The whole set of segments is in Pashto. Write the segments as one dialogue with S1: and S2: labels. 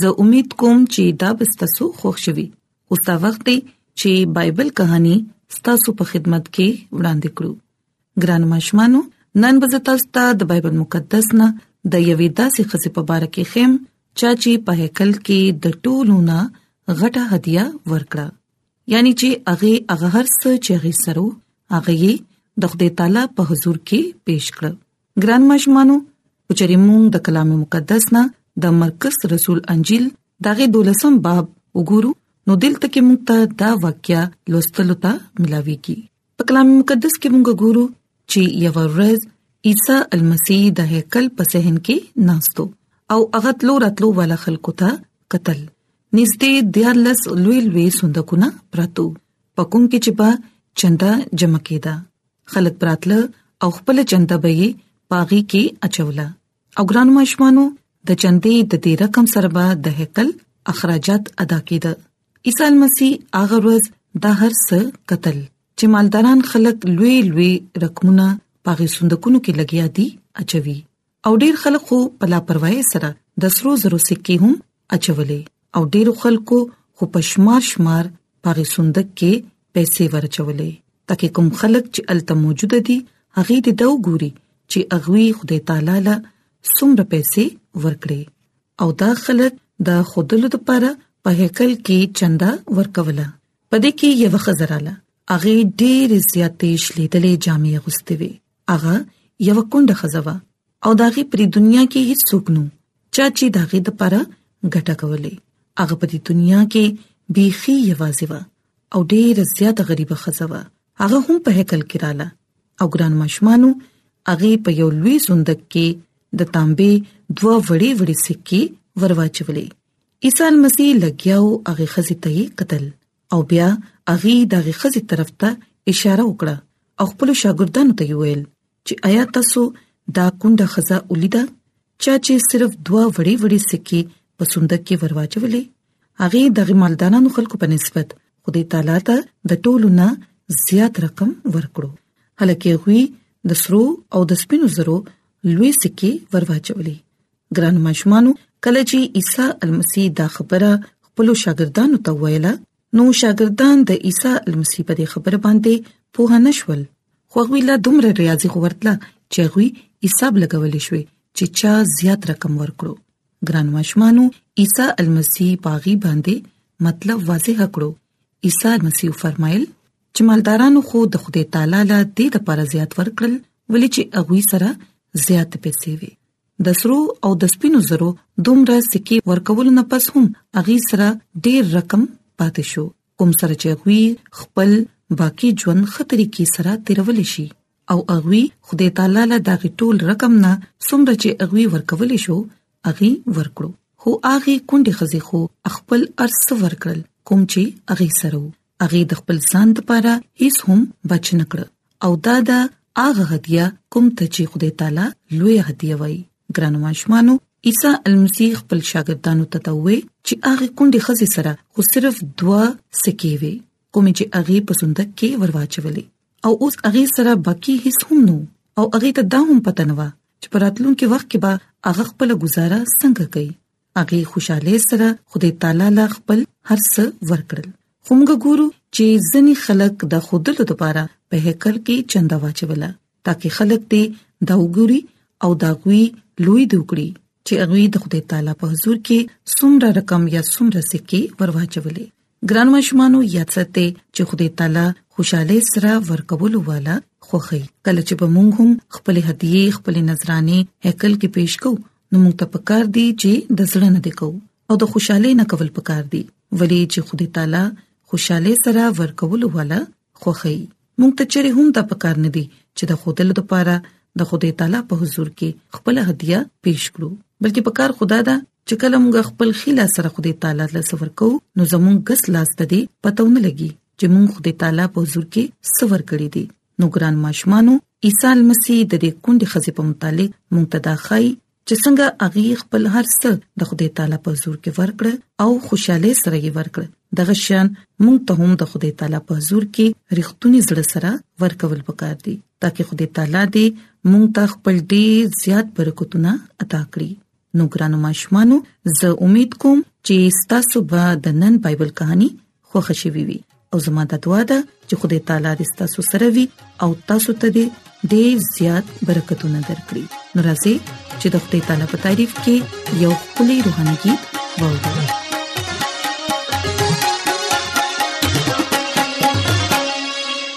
S1: زه امید کوم چې دا به تاسو خوښ شي او دا وخت دی چې بایبل کہانی ستاسو په خدمت کې وړاندې کړو ګران مشمانو نن به تاسو ته د بایبل مقدس نه د یوې داسې خصې په اړه کې خیم چا چې په هیکل کې د ټولو نه غټه هدیه ورکړه یعنی چې هغه هغه هر څه چې هغه سره هغه د خدای تعالی په حضور کې پیش کړ ګران ماشومانو کچري مونږ د کلام مقدس نه د مرکز رسول انجیل دغه دولسم باب وګورو نو دلته کې مونږ ته دا واقعیا لوستلو ته ملاويږي په کلام مقدس کې مونږ ګورو چې یو ورځ عیسی المسی د هیکل په صحن کې ناستو او هغه تلو راتلو والا خلکو ته قتل نږدې دیارلس لوی لوی صندوقونه پراتو پکوم کې چې با چندا جمع کېدا خلک براتله او خپل چنده به یې پاغي کې اچوله او ګران ماشومانو د چندې د دې رقم سره به د هیکل اخراجات ادا کیده عیسی مسیح هغه ورځ دا هر څه قتل چې مالداران خلک لوی لوی رقمونه پاغي صندوقونو کې لګیا دي اچوي او ډیر خلک خو په لاپروايي سره د سرو زرو سکه هم اچولې او ډیر خلکو خو پښمار شمار پاغي صندوق کې پیسې ورچولې ترکه کوم خلک چې الته موجود دي هغه دې دا وګوري چې اغوي خدای تعالی له څومره پیسې ورکړي او دا خلک د خودلو لپاره په هیکل کې چندا ورکوله پدې کې یو خزراله اغه ډېر زیاتې شلیدلې جامې غوستې وي هغه یو کونډه خزوا او داغه په دنیا کې هیڅ څوک نو چا چې داغه د پاره ګټه کولې هغه په دنیا کې بیخي یوازې و او ډېر زیات غریب خزوا هغه هم په هکل کې رااله او ګران مشمانو هغه په یو لوی صندوق کې د تانبې دوه وړې وړې سکي ورواچولې عیسی مسیح لګیاو هغه خزې ته قتل او بیا هغه دغه خزي طرف ته اشاره وکړه او خپل شاګردانو ته ویل چې آیا تاسو دا کونډه خزه ولیدا چا چې صرف دوا وړي وړي سکه په صندوق کې ورواچولې هغه دغه مالدانانو خلکو په نسبت خدای تعالی ته د ټولو نه زیات رقم ورکړو هلکه غوي د سرو او د سپینو زرو لوی سکه ورواچولې ګران ماشومانو کله چې عیسی المسی دا خبره خپل شاګردانو ته ویله نو شاګردان د عیسی المسی په خبره باندې پوه نه شول خو غوی لا دومره ریاضي خورتله چې غوی حساب لګول شوې چې چا زیات رقم ورکړو ګران ماشومانو عیسی المسی باغی باندې مطلب واضح کړو عیسی مسیح فرمایل چې مالدارانو خو د خدای تعالی له دې لپاره زیات ورکړل ولې چې هغه سره زیات پیسې وي د سرو او د سپینو زرو دومره سکه ورکول نه پس هم اغي سره ډیر رقم پاتې شو کوم سره چې غوي خپل باقی ژوند خطرې کې سره تیرول شي او اغوي خدای تعالی له دا ټول رقم نه څومره چې اغوي ورکول شو اغي ورکړو هو اغي کونډه خزي خو خپل ارث ورکړل کوم چې اغي سره هغه د خپل ځان لپاره هیڅ هم بچ نه کړ او دا د هغه هدیه کوم ته چې خدای تعالی لوی هدیه وای ګران ماشومانو عیسی المسیح خپل شاګردانو ته توې چې هغه کونډې خزي سره خو صرف دوا سکه وي کوم چې هغه په صندوق کې ورواچولې او اوس هغه سره باقی هیڅ هم نو او هغه ته دا هم پته نه و چې پراتلونکو وخت کې به هغه خپل گزاره څنګه کوي هغه خوشاله سره خدای تعالی له خپل هر څه ورکړل خو موږ ګورو چې ځنی خلک د خودلو لپاره په هکر کې چنده واچوله ترڅو خلک دې دا وګوري او دا غوي لوی دی وکړي چې هغه د خدای تعالی په حضور کې څومره رقم یا څومره سکه ورواچولې ګران ماشومانو یاد ساتئ چې خدای تعالی خوشاله سره ورکول والا خوخي کله چې به مونږ هم خپل هدیه خپل نظرانه هیکل کې پیش کو نو مونږ ته پکار دی چې د زړه نه دکو او د خوشاله نه کول پکار دی ولې چې خدای تعالی خوشاله سره ورکول والا خوخی مونږ ته چیرې هم دا پکار نه دی چې د خودلو لپاره د خدای تعالی په حضور کې خپل هدیه پیش کړو بلکې پکار خدا دا چې کله موږ خپل خلا سره خدای تعالی له سفر کو نو زموږ غس لاس ته دی پتهونه لګي چې موږ خدای تعالی په حضور کې سفر کړی دی نو ګران ماشمانو عیسی مسیح د دې کندې خزې په متعلق موږ ته دا خای چې څنګه اغي خپل هر څه د خدای تعالی په حضور کې ورکړ او خوشاله سره یې ورکړ دغه شان مونږ ته هم د خدای تعالی په حضور کې رښتونی زړه سره ورکول پکار دي ترڅو خدای تعالی دې مونږ ته خپل ډیر زیات برکتونه عطا کړي نو ګرانو ماشومانو زه امید کوم چې تاسو به د نن بایبل کہانی خوښ شي وي او زما د دعا ده چې خدای تعالی دې تاسو سره وي او تاسو ته دې ډېر زیات برکتونه درکړي نورازي چې د خدای تعالی په تعریف کې یو کلی روحاني गीत
S2: ووري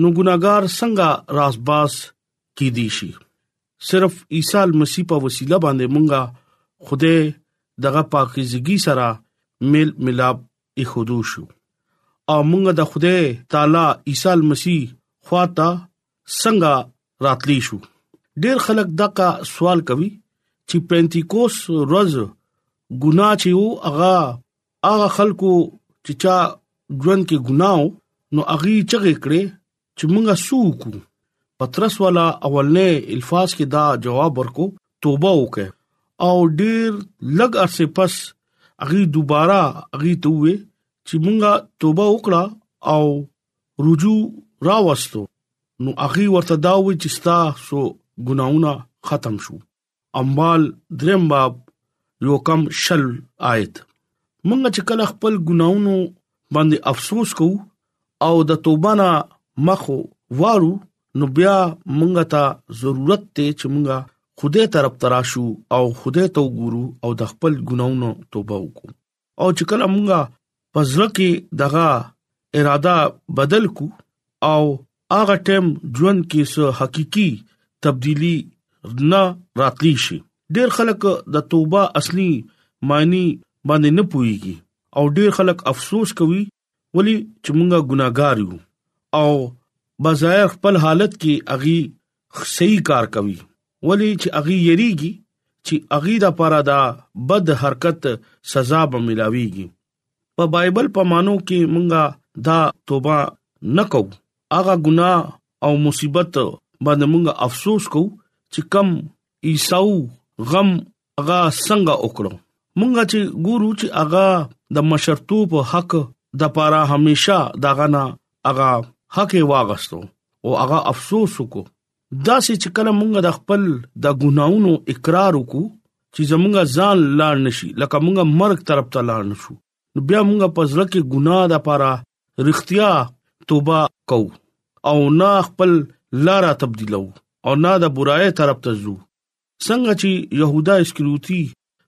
S2: نو ګناګار څنګه راز باز کی دی شي صرف عیسی مسیح په وسیله باندې مونږه خدای دغه پاکیزګي سره میل ملاب ای خودو شو او مونږه د خدای تعالی عیسی مسیح خواته څنګه راتلی شو ډیر خلک دا کا سوال کوي چې پنتیکوس روز ګنا چې او هغه هغه خلکو چې چا ژوند کې ګناو نو اغي چغې کړې چې مونږه سوق پترس والا اولنې الفاظ کې دا جواب ورکو توبه وکړه او ډیر لګ عرصه پس اغي دوباره اغي ته وې چې مونږه توبه وکړه او رجوع راوستو نو اغي ورته دا وې چې ستا سو ګناونه ختم شو انبال دریم باب یو کم شل آیت مونږ چې کله خپل ګناونو باندې افسوس کوو او د توبه نه مخ وارو نو بیا مونږ ته ضرورت ته چې مونږ خدای طرف تراشو او خدای ته وګورو او د خپل ګناونو توبه وکړو او چې کله مونږه پزړه کې دغه اراده بدل کو او هغه ټیم ژوند کې سه حقيقي تبدیلی نه راتلی شي ډیر خلک د توبه اصلي معنی باندې نه پويږي او ډیر خلک افسوس کوي ولی چې مونږه ګناګار یو او بظاهر خپل حالت کې اغي صحیح کار کوي ولی چې اغي یریږي چې اغي د پاره دا بد حرکت سزا به ملاويږي په بایبل په مانو کې مونږه دا توبه نکو اغه ګناه او مصیبت باندې مونږه افسوس کو چې کم عیسو غم هغه څنګه وکړو مونږه چې ګورو چې هغه د مشرتو په حق د پاره همیشا داغه نه هغه حق واغستو او هغه افسوس وکړو دا چې کله مونږه د خپل د ګناونو اقرار وکړو چې زمونږه ځان لاړ نشي لکه مونږه مرګ طرف ته لاړ نشو نو بیا مونږه په ځل کې ګناه د پاره رښتیا توبه کو او نه خپل لارا تبديلو او نه د برای طرف ته ځو څنګه چې يهودا اسکریوتی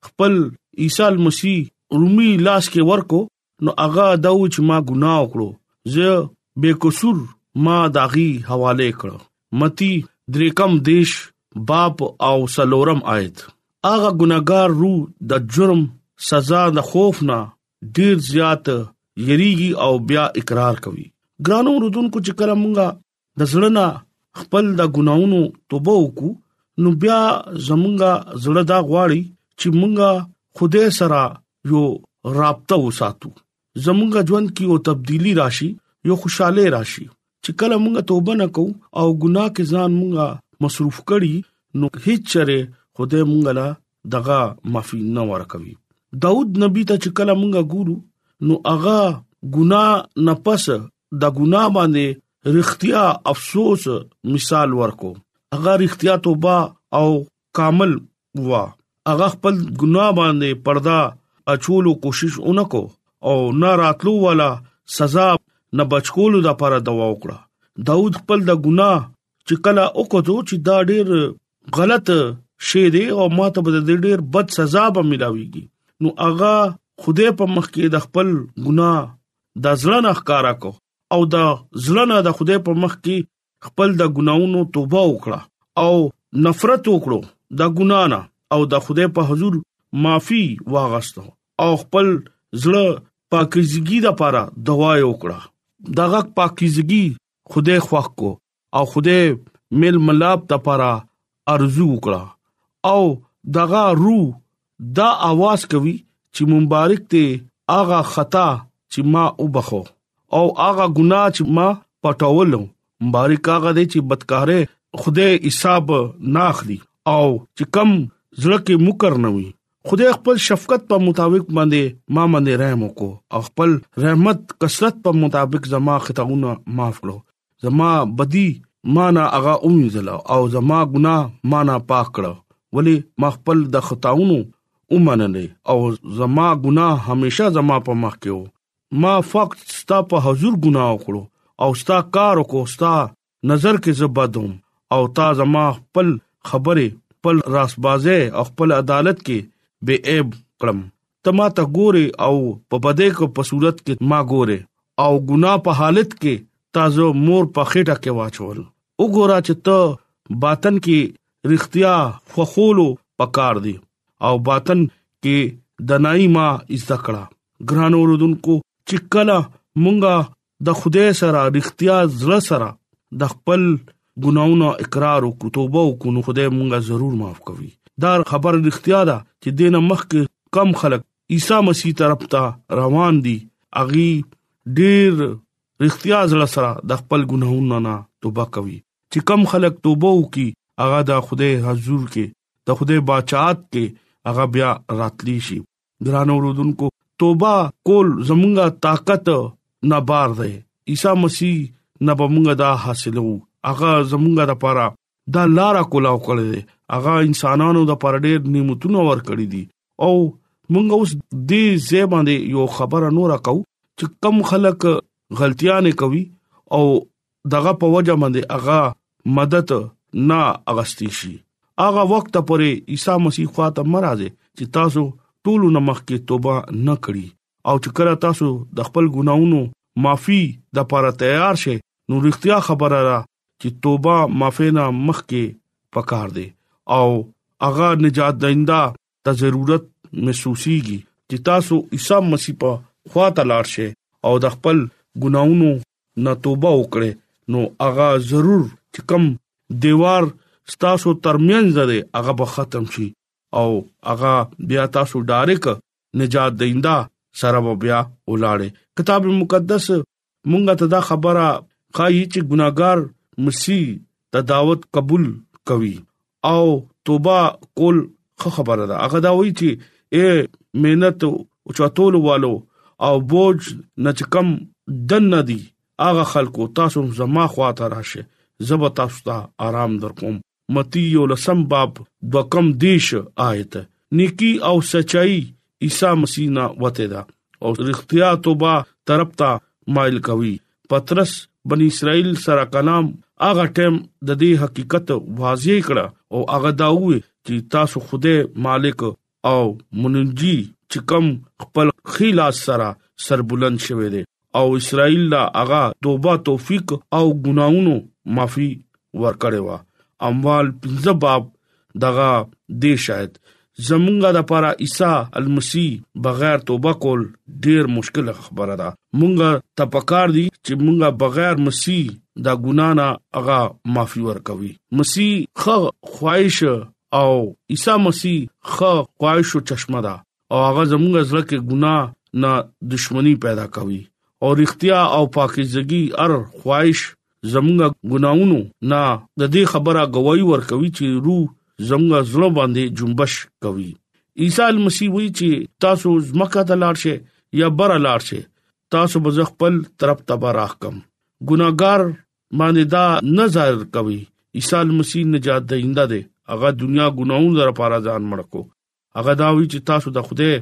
S2: خپل عیسی مسیح رومي لاس کې ورکو نو هغه دا و چې ما ګناه وکړو زه بے قصور ما داغي حواله کړ متی درې کم دیش باب او سلورم آیت هغه ګناګار روح د جرم سزا د خوف نه ډیر زیات یریږي او بیا اقرار کوي ګرانو رودونکو چې کله مونږه د زړه نه خپل د ګناونو توبه وکړو نو بیا زمونږه زړه دا غواړي چې مونږه خوده سره یو رابطه وساتو زمونږه ژوند کې او تبدیلی راشي یو خوشاله راشي چې کله موږ توبه نکو او ګناه کې ځان موږ مصروف کړي نو هیڅ چره خدای موږ لا دغه معافي نه ورکوي داوود نبی ته چې کله موږ ګورو نو هغه ګناه نه پس د ګناه باندې رښتیا افسوس مثال ورکو هغه رښتیا توبه او کامل وا هغه خپل ګناه باندې پردا اچولو کوشش اونکو او نه راتلو والا سزا نه بچکولو د لپاره دوا وکړه داوود خپل د ګناه چې کله وکړو چې دا ډېر غلط شی دی او ماته به د ډېر بد سزا به ملاويږي نو هغه خدای په مخ کې د خپل ګناه د زړه نه ښکارا کو او د زړه نه د خدای په مخ کې خپل د ګناونو توبه وکړه او نفرت وکړو د ګنا نه او د خدای په حضور معافي واغستو او خپل زړه پاکیزګي د پاره دوا وکړه دغه پاکیزګي خدای خوښ کو او خدای مل ملاب د پاره ارزو وکړه او دغه رو دا आवाज کوي چې مبارک ته اغه خطا چې ما وبخو او اغه ګناه چې ما پټولو مبارک هغه دې چې بدکاره خدای حساب نه اخلي او چې کم زړه کې مکر نه وي خدای خپل شفقت په مطابق باندې ما باندې رحم وکړو او خپل رحمت کثرت په مطابق زما خطاونه معاف کړو زما بدی ما نه هغه ومنځل او زما ګناه ما نه پاک کړ ولی ما خپل د خطاونو ومنلې او زما ګناه همیشه زما په مخ کې و ما فقط ستا په حضور ګناه وکړو او ستا کار وکړو ستا نظر کې زبدوم او تا زما خپل خبره خپل راسبازه او خپل عدالت کې به عیب کړم ته ما ته ګوري او په بدې کو په صورت کې ما ګوري او ګناه په حالت کې تازه مور په خېټه کې واچول وګوره چې ته باطن کې رښتیا خوخولو پکار دي او باطن کې دنای ما ایسکړه ګران اوردونکو چې کله مونږه د خدای سره رښتیا زړه سره د خپل ګناونو اقرار او توبه وکړو نو خدای مونږه ضرور معاف کوي دا خبر رښتیا ده چې دینه مخکې کم خلک عیسی مسیح طرف ته روان دي اغي ډیر رښتیا زړه سره د خپل ګناونو نه توبه کوي چې کم خلک توبه وکي هغه د خدای حضور کې د خدای بچات کې هغه بیا راتلی شي ګرانو رودونکو توبه کول زمونږه طاقت نه بار دی عیسی مسیح نه به مونږه دا حاصلو هغه زمونږه لپاره دا لار کولاو کړی دی هغه انسانانو د پر ډېر نعمتونه ور کړی دي او مونږ اوس دې زیبا دې یو خبره نور کو چې کم خلک غلطیاں نه کوي او دغه په وجه باندې هغه مدد نه اغستې شي هغه وخت پورې عیسی مسیح خواته مرزه چې تاسو ټول نه مخکې توبه نه کړی او چې کله تاسو د خپل ګناونو معافي د لپاره تیار شئ نو رښتیا خبره را چې توبه معافینا مخکې پکار دی او هغه نجات دیندا ته ضرورت محسوسيږي چې تاسو عیسی مسیح په خواته لاړ شئ او د خپل ګناونو نه توبه وکړي نو هغه ضرور چې کم دیوار ستاسو ترمنځ دی هغه به ختم شي او هغه بیا تاسو ډایرک نجات دیندا سره بیا ولاړې کتاب مقدس مونږه ته دا خبره خایي چې ګناګار مسیح ته دعوت قبول کوي او توبه کول خو خبره ده هغه دا وایي چې اے مهنت او چاتول والو او بوج نه چې کم دن نه دي هغه خلکو تاسو زما خواته راشه زب تاسو ته آرام درکوم متی یو لسم باب دوکم دیش آیت نیکی او سچای عیسی مسیح نه وته ده او رښتیا توبه طرف ته مایل کوي پترس بنی اسرائیل سره کلام هغه ټیم د دې حقیقت واضح کړه او هغه دا وې چې تاسو خوده مالک او منجي چې کم خپل خیلا سره سربلند شوه دي او اسرائیل لا هغه توبه توفیق او ګناونو معافي ورکړې و اموال 15 باب دغه دې شاید زمونږه د پاره عیسی المسی بغیر توبه کول ډیر مشکل خبره ده مونږه تپکار دي چې مونږه بغیر مسیح دا ګنا نه هغه معافي ورکوي مسیح خو خواهش او عیسی مسیح خو خواهش او چشمه ده او هغه زموږ زړه کې ګناه نه دښمنی پیدا کوي او رښتیا او پاکیزګي ار خواهش زموږ ګناونو نه د دې خبره گواہی ورکوي چې روح زموږ زړه باندې جنبش کوي عیسی مسیح وی چې تاسو زمکه ته لاړ شئ یا بره لاړ شئ تاسو به خپل طرف ته راخ کم ګناګار باندې دا نه ظاهر کوي عیسی مسیح نجات دینده دی هغه دنیا ګناونو لپاره ځان مړ کو هغه دا وی چې تاسو د خدای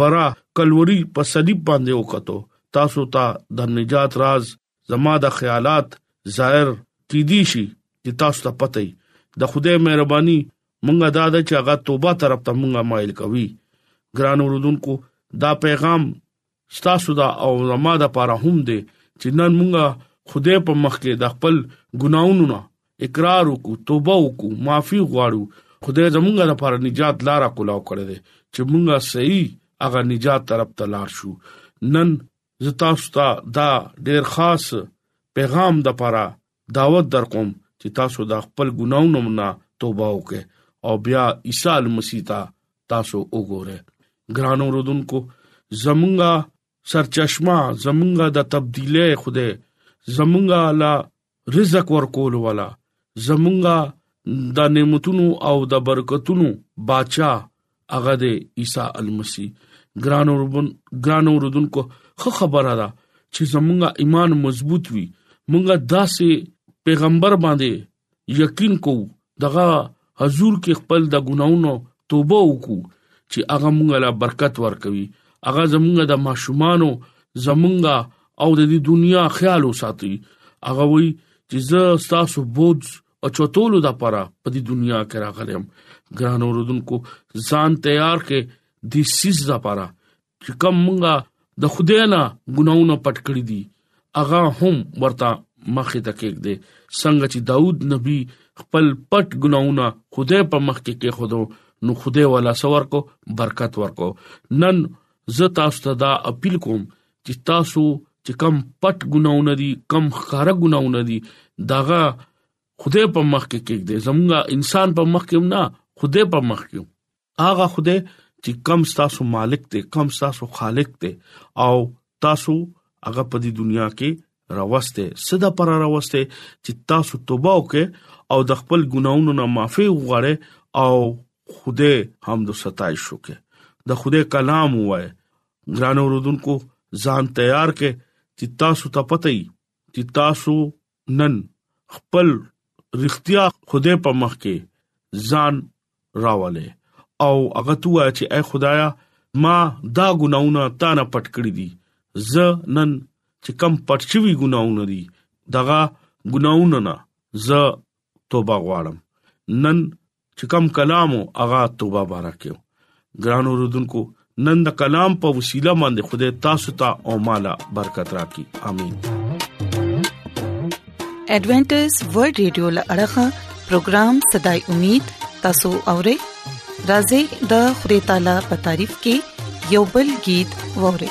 S2: برا کلوري په صلیب باندې وکړو تاسو ته د نجات راز زما د خیالات ظاهر کې دي شي چې تاسو ته پته وي د خدای مهرباني مونږه دا ده چې هغه توبه طرف ته مونږه مایل کوي ګران اوردونکو دا پیغام ستاسو دا او زما د پاره هم دی چې نن مونږه خدای په مخ کې د خپل ګناونو نه اقرار وکړو توبه وکړو معافي غواړو خدای زمونږه د پاره نجات لار کولاو کړی دی چې مونږه صحیح هغه نجات طرف ته لار شو نن زتا ستا دا ډیر خاص پیغام د پاره دعوت درکوم چې تاسو د خپل ګناونو نه توبه وکړئ او بیا عیسی المسیح ته تاسو وګورئ ګران اوردونکو زمونږه سرچشمه زمونږه د تبدیلې خوده زمونږه لا رزق ورکول والا زمونږه د نعمتونو او د برکتونو بچا هغه د عیسی المسی ګران اوربن ګران اوردونکو خو خبره ده چې زمونږه ایمان مضبوط وي مونږه داسې پیغمبر باندې یقین کو دغه حضور کې خپل د ګناونو توبه وکړو چې هغه مونږ له برکت ورکوي هغه زمونږ د ماشومانو زمونږه او د دې دنیا خیال وساتي هغه وی چې زه تاسو بوج او چوتولو د پاره په دې دنیا کې راغلم ګران اوردونکو ځان تیار کې د سیس د پاره چې کوم مونږه د خدای نه ګناونه پټ کړی دي اغه هم ورته مخه تکیک دي څنګه چې داوود نبی خپل پټ ګناونه خدای په مخ کې کې خودو نو خدای والا سور کو برکت ورکو نن زه تاسو ته دا اپیل کوم چې تاسو چې کم پټ ګناونه دي کم خاره ګناونه دي داغه خدای په مخ کې کېږي زموږه انسان په مخ کې نه خدای په مخ کې هغه خدای چې کم تاسو مالک ته کم تاسو خالق ته او تاسو هغه په دې دنیا کې راوسته صدا پر راوسته چې تاسو توبه وکړئ او د خپل ګناونو نه معافي وغواړئ او خوده هم د ستایش وکړي د خوده کلام وای ګران اوردونکو ځان تیار کې چې تاسو ته پته ای چې تاسو نن خپل رښتیا خوده په مخ کې ځان راواله او هغه توه چې اے خدایا ما دا ګناونه تا نه پټ کړی دي ز نن چې کم پټ شوی ګناونه دي دغه ګناونه نه ز توبه غواړم نن چې کم کلام او هغه توبه بارکه ګران اوردونکو نن د کلام په وسیله باندې خدای تاسو ته او مالا برکت راکړي امين
S3: ایڈونچر ورلد رادیو لړغا پروگرام صداي امید تاسو اورئ راځي د خوري تعالی په تعریف کې یوبل गीत ووري